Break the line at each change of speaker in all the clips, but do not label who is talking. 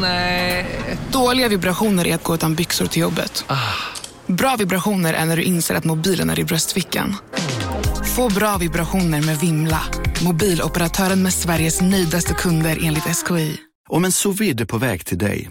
Nej. Dåliga vibrationer är att gå utan byxor till jobbet. Bra vibrationer är när du inser att mobilen är i bröstfickan. Få bra vibrationer med Vimla. Mobiloperatören med Sveriges nöjdaste kunder enligt SKI.
Om en sous på väg till dig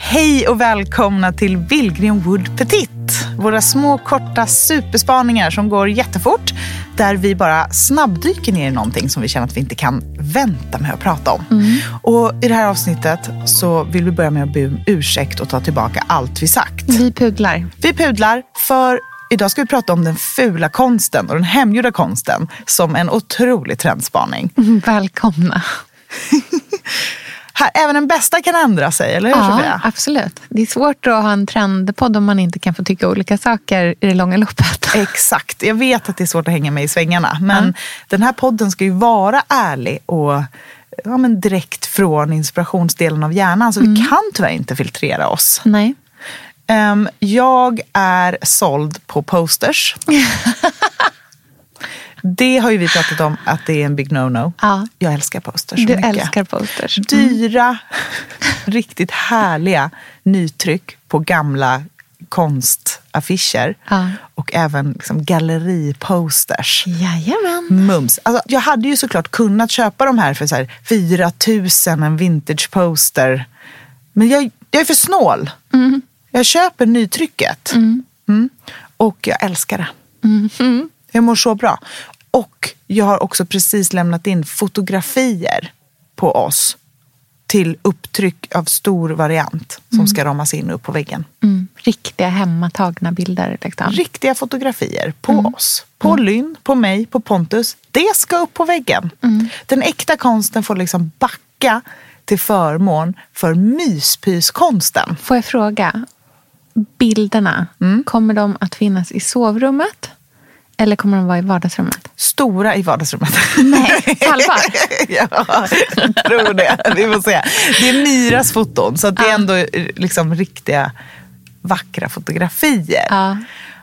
Hej och välkomna till Billgren Wood Petit. Våra små korta superspaningar som går jättefort. Där vi bara snabbdyker ner i någonting som vi känner att vi inte kan vänta med att prata om. Och I det här avsnittet så vill vi börja med att be om ursäkt och ta tillbaka allt vi sagt.
Vi pudlar.
Vi pudlar för idag ska vi prata om den fula konsten och den hemgjorda konsten som en otrolig trendspaning.
Välkomna.
Här, även den bästa kan ändra sig, eller hur
Ja,
Sofia?
absolut. Det är svårt att ha en trendpodd om man inte kan få tycka olika saker i det långa loppet.
Exakt. Jag vet att det är svårt att hänga med i svängarna. Men den här podden ska ju vara ärlig och ja, men direkt från inspirationsdelen av hjärnan. Så vi kan tyvärr inte filtrera oss.
Nej.
Ehm, jag är såld på posters. det har ju vi pratat om att det är en big no-no.
Ja.
Jag älskar posters så
Du
mycket.
älskar posters.
Dyra, riktigt härliga nytryck på gamla konstaffischer.
Ja.
Och även liksom galleriposters.
Jajamän.
Mums. Alltså, jag hade ju såklart kunnat köpa de här för så här 4 000 en vintage poster. Men jag, jag är för snål. Jag köper nytrycket. Mm. Och jag älskar det. Jag mår så bra. Och jag har också precis lämnat in fotografier på oss till upptryck av stor variant som ska ramas in upp på väggen.
Mm. Riktiga hemmatagna bilder. Liksom.
Riktiga fotografier på oss. På Lynn, på mig, på Pontus. Det ska upp på väggen. Den äkta konsten får liksom backa till förmån för myspyskonsten.
Får jag fråga? Bilderna,
Mm.
kommer de att finnas i sovrummet? Eller kommer de vara i vardagsrummet?
Stora i vardagsrummet.
Nej, halva.
ja, jag tror det. Vi får se. Det är Myras foton, så det är ändå liksom riktiga vackra fotografier.
Ja.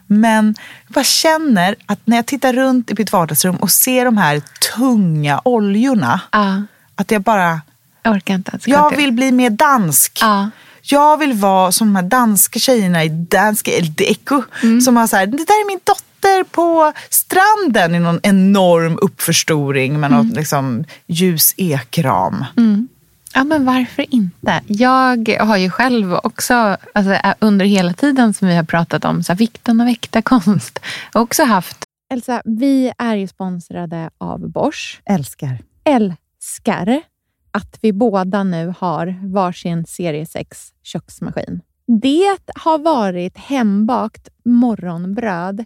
Men jag bara känner att när jag tittar runt i mitt vardagsrum och ser de här tunga oljorna,
Ja.
att jag bara,
Jag orkar inte ens.
jag vill bli mer dansk.
Ja.
Jag vill vara som de här danska tjejerna i Danska El Deco. Som har så här, det där är min dotter på stranden i någon enorm uppförstoring med något liksom, ljus ekram.
Ja, men varför inte? Jag har ju själv också, alltså, under hela tiden som vi har pratat om så här, vikten av äkta konst, också haft... Elsa, vi är ju sponsrade av Bosch.
Älskar.
Älskar att vi båda nu har varsin serie 6 köksmaskin. Det har varit hembakt morgonbröd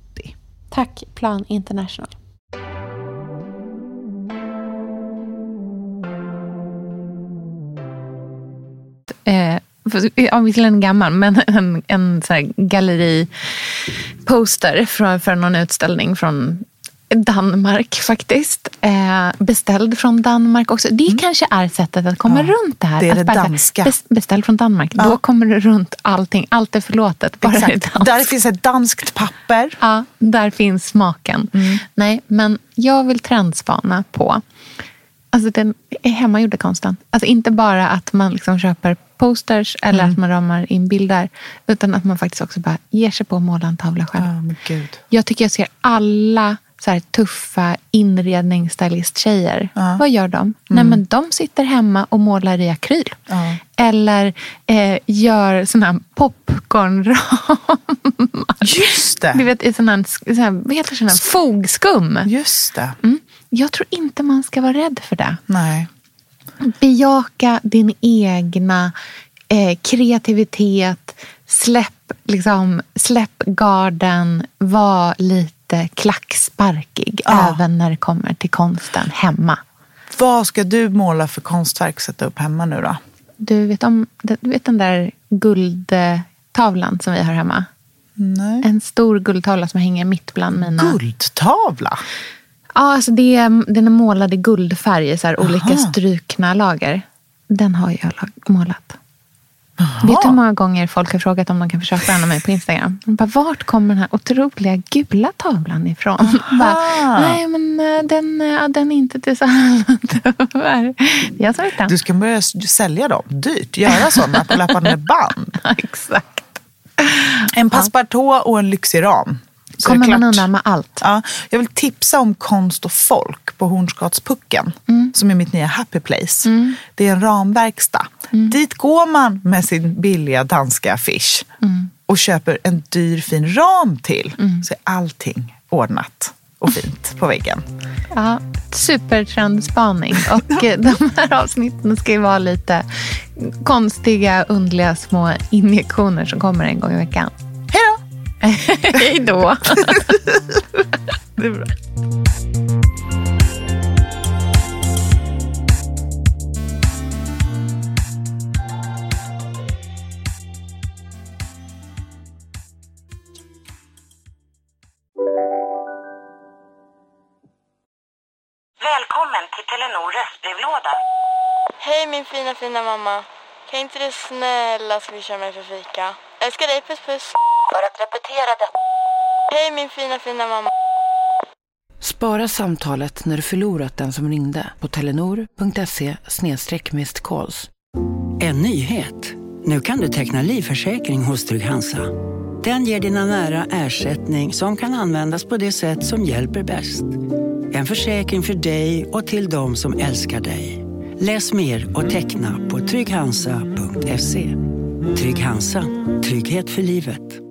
Tack Plan International. Eh, ja, visserligen gammal, men en, en så galleriposter för, för någon utställning från Danmark faktiskt. Eh, beställd från Danmark också. Det kanske är sättet att komma
Mm. Ja,
runt det här.
det är
att
det danska.
bes- Beställd från Danmark.
Ja.
Då kommer du runt allting. Allt är förlåtet. Bara är
Exakt.
danskt.
Där finns ett danskt papper.
Ja, där finns smaken.
Mm.
Nej, men jag vill trendspana på alltså den hemmagjorda konsten. Alltså inte bara att man liksom köper posters eller
Mm.
att man ramar in bilder. Utan att man faktiskt också bara ger sig på att måla en tavla själv.
Gud.
Jag tycker jag ser alla så här tuffa inredningsstylisttjejer.
Ja.
Vad gör de? Nej, men de sitter hemma och målar i akryl.
Ja.
Eller eh, gör såna här popcornramar.
Just det.
Du vet, i sån här, sån här, vad heter sån här fogskum.
Just det.
Mm. Jag tror inte man ska vara rädd för det.
Nej.
Bejaka din egna eh, kreativitet. Släpp, liksom, släpp garden. Var lite klacksparkig.
Ja.
Även när det kommer till konsten hemma.
Vad ska du måla för konstverk sätta upp hemma nu då?
Du vet, om, du vet den där guldtavlan som vi har hemma?
Nej.
En stor guldtavla som hänger mitt bland mina...
Guldtavla?
Ja, alltså det är, den är målad i guldfärg så här olika strukna lager. Den har jag lag- målat. Vet du hur många gånger folk har frågat om de kan få köpa den av mig på Instagram? De bara, vart kommer den här otroliga gula tavlan ifrån? Bara, Nej, men eh, den, eh, den är inte till salu. Jag sa.
Du ska börja sälja dem dyrt. Göra sådana på löpande band.
Exakt.
En passepartout och en lyxig ram. Så
Kommer man undan med allt?
Ja, jag vill tipsa om Konst och folk på Hornsgatspucken.
Mm.
Som är mitt nya happy place. Det är en ramverkstad. Dit går man med sin billiga danska affisch.
Mm.
Och köper en dyr fin ram till. Så är allting ordnat och fint på väggen.
Ja, supertrendspaning. Och eh, de här avsnitten ska ju vara lite konstiga, underliga små injektioner som kommer en gång i veckan. Hej då!
Det är bra.
Välkommen till Telenor röstbrevlåda.
Hej min fina fina mamma. Kan inte du snälla swisha mig för fika? Älskar dig, puss puss.
För att repetera detta.
Hej min fina fina mamma.
Spara samtalet när du förlorat den som ringde på telenor.se calls.
En nyhet. Nu kan du teckna livförsäkring hos Trygg-Hansa. Den ger dina nära ersättning som kan användas på det sätt som hjälper bäst. En försäkring för dig och till de som älskar dig. Läs mer och teckna på trygghansa.se. Trygg Hansa. Trygghet för livet.